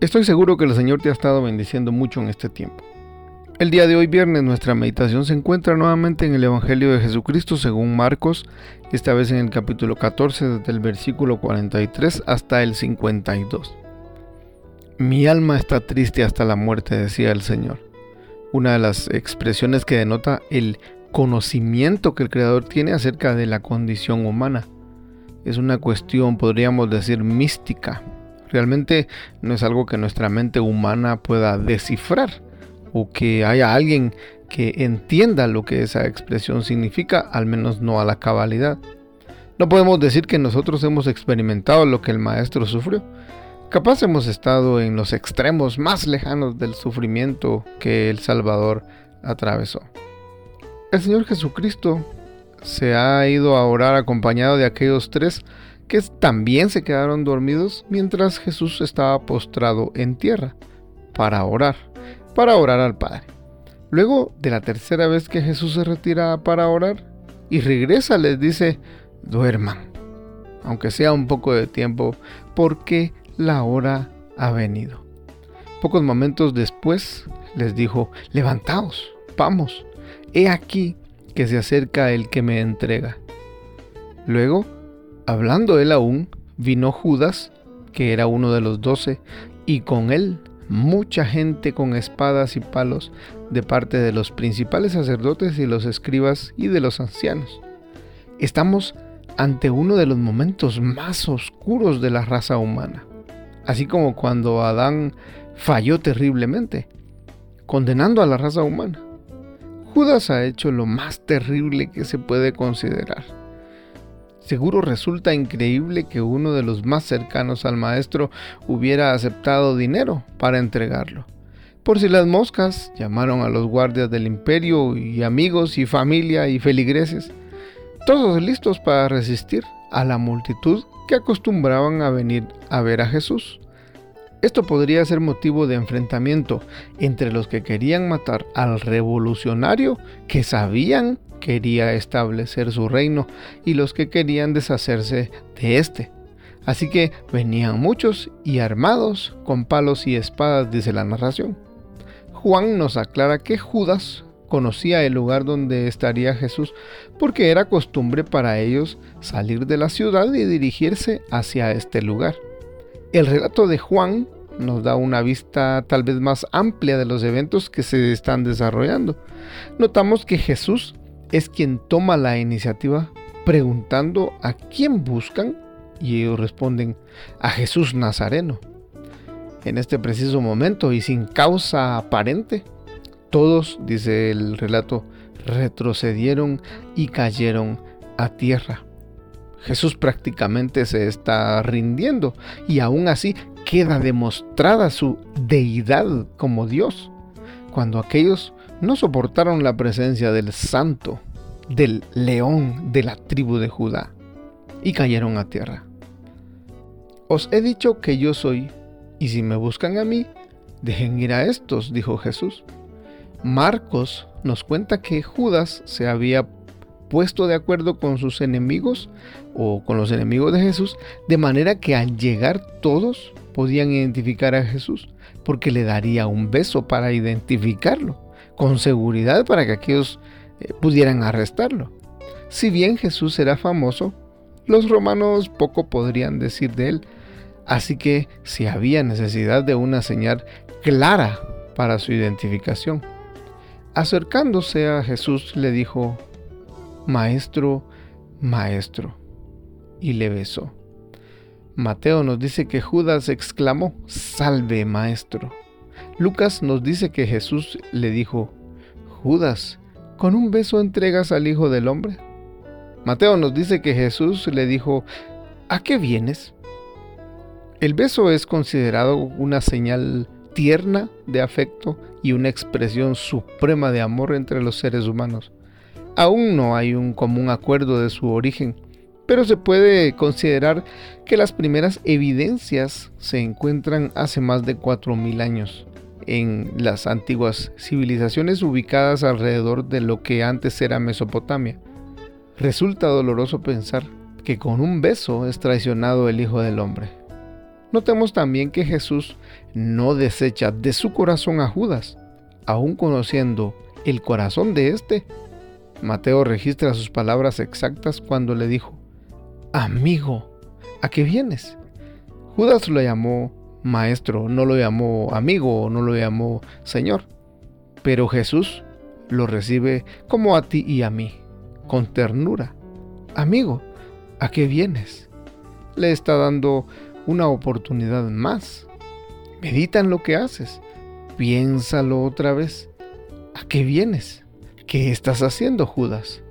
Estoy seguro que el Señor te ha estado bendiciendo mucho en este tiempo. El día de hoy viernes nuestra meditación se encuentra nuevamente en el Evangelio de Jesucristo según Marcos, esta vez en el capítulo 14 desde el versículo 43 hasta el 52. Mi alma está triste hasta la muerte, decía el Señor. Una de las expresiones que denota el conocimiento que el Creador tiene acerca de la condición humana. Es una cuestión, podríamos decir, mística, Realmente no es algo que nuestra mente humana pueda descifrar o que haya alguien que entienda lo que esa expresión significa, al menos no a la cabalidad. No podemos decir que nosotros hemos experimentado lo que el maestro sufrió. Capaz hemos estado en los extremos más lejanos del sufrimiento que el Salvador atravesó. El Señor Jesucristo se ha ido a orar acompañado de aquellos tres que también se quedaron dormidos mientras Jesús estaba postrado en tierra para orar, para orar al Padre. Luego de la tercera vez que Jesús se retira para orar y regresa, les dice, duerman, aunque sea un poco de tiempo, porque la hora ha venido. Pocos momentos después les dijo, levantaos, vamos, he aquí que se acerca el que me entrega. Luego Hablando él aún, vino Judas, que era uno de los doce, y con él mucha gente con espadas y palos de parte de los principales sacerdotes y los escribas y de los ancianos. Estamos ante uno de los momentos más oscuros de la raza humana, así como cuando Adán falló terriblemente, condenando a la raza humana. Judas ha hecho lo más terrible que se puede considerar Seguro resulta increíble que uno de los más cercanos al maestro hubiera aceptado dinero para entregarlo. Por si las moscas, llamaron a los guardias del imperio y amigos y familia y feligreses, todos listos para resistir a la multitud que acostumbraban a venir a ver a Jesús. Esto podría ser motivo de enfrentamiento entre los que querían matar al revolucionario que sabían quería establecer su reino y los que querían deshacerse de éste. Así que venían muchos y armados con palos y espadas, dice la narración. Juan nos aclara que Judas conocía el lugar donde estaría Jesús porque era costumbre para ellos salir de la ciudad y dirigirse hacia este lugar. El relato de Juan nos da una vista tal vez más amplia de los eventos que se están desarrollando. Notamos que Jesús es quien toma la iniciativa preguntando a quién buscan y ellos responden a Jesús Nazareno. En este preciso momento y sin causa aparente, todos, dice el relato, retrocedieron y cayeron a tierra. Jesús prácticamente se está rindiendo y aún así queda demostrada su deidad como Dios, cuando aquellos no soportaron la presencia del santo, del león de la tribu de Judá, y cayeron a tierra. Os he dicho que yo soy, y si me buscan a mí, dejen ir a estos, dijo Jesús. Marcos nos cuenta que Judas se había puesto de acuerdo con sus enemigos o con los enemigos de Jesús, de manera que al llegar todos podían identificar a Jesús, porque le daría un beso para identificarlo con seguridad para que aquellos eh, pudieran arrestarlo. Si bien Jesús era famoso, los romanos poco podrían decir de él, así que si había necesidad de una señal clara para su identificación. Acercándose a Jesús le dijo, Maestro, Maestro, y le besó. Mateo nos dice que Judas exclamó, Salve, Maestro. Lucas nos dice que Jesús le dijo, Judas, ¿Con un beso entregas al Hijo del Hombre? Mateo nos dice que Jesús le dijo, ¿a qué vienes? El beso es considerado una señal tierna de afecto y una expresión suprema de amor entre los seres humanos. Aún no hay un común acuerdo de su origen, pero se puede considerar que las primeras evidencias se encuentran hace más de 4.000 años en las antiguas civilizaciones ubicadas alrededor de lo que antes era Mesopotamia. Resulta doloroso pensar que con un beso es traicionado el Hijo del Hombre. Notemos también que Jesús no desecha de su corazón a Judas, aun conociendo el corazón de éste. Mateo registra sus palabras exactas cuando le dijo, Amigo, ¿a qué vienes? Judas lo llamó maestro, no lo llamó amigo, no lo llamó Señor. Pero Jesús lo recibe como a ti y a mí, con ternura. Amigo, ¿a qué vienes? Le está dando una oportunidad más. Medita en lo que haces. Piénsalo otra vez. ¿A qué vienes? ¿Qué estás haciendo, Judas?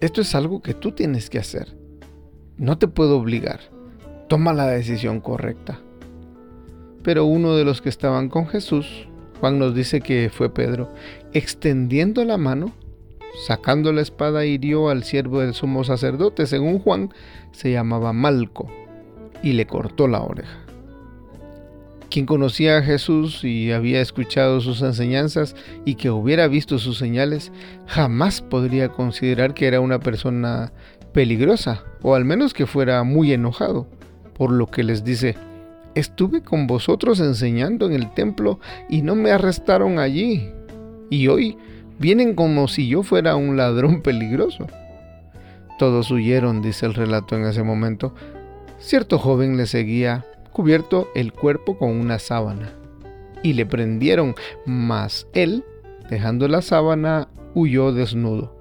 Esto es algo que tú tienes que hacer. No te puedo obligar. Toma la decisión correcta. Pero uno de los que estaban con Jesús, Juan nos dice que fue Pedro, extendiendo la mano, sacando la espada, hirió al siervo del sumo sacerdote, según Juan, se llamaba Malco, y le cortó la oreja. Quien conocía a Jesús y había escuchado sus enseñanzas y que hubiera visto sus señales, jamás podría considerar que era una persona peligrosa, o al menos que fuera muy enojado, por lo que les dice, estuve con vosotros enseñando en el templo y no me arrestaron allí, y hoy vienen como si yo fuera un ladrón peligroso. Todos huyeron, dice el relato en ese momento. Cierto joven le seguía, cubierto el cuerpo con una sábana, y le prendieron, mas él, dejando la sábana, huyó desnudo.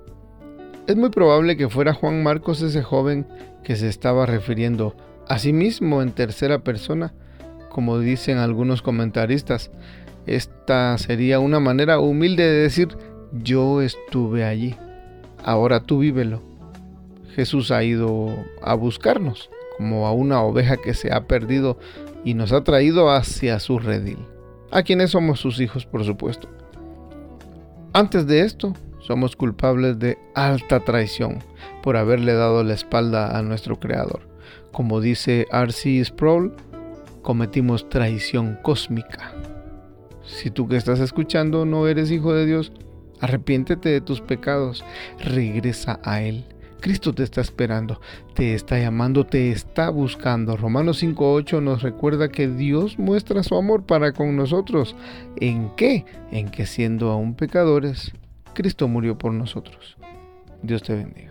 Es muy probable que fuera Juan Marcos ese joven que se estaba refiriendo a sí mismo en tercera persona, como dicen algunos comentaristas. Esta sería una manera humilde de decir yo estuve allí, ahora tú vívelo. Jesús ha ido a buscarnos como a una oveja que se ha perdido y nos ha traído hacia su redil, a quienes somos sus hijos por supuesto. Antes de esto, somos culpables de alta traición por haberle dado la espalda a nuestro Creador. Como dice R.C. Sproul, cometimos traición cósmica. Si tú que estás escuchando no eres hijo de Dios, arrepiéntete de tus pecados, regresa a Él. Cristo te está esperando, te está llamando, te está buscando. Romanos 5.8 nos recuerda que Dios muestra su amor para con nosotros. ¿En qué? En que siendo aún pecadores, Cristo murió por nosotros. Dios te bendiga.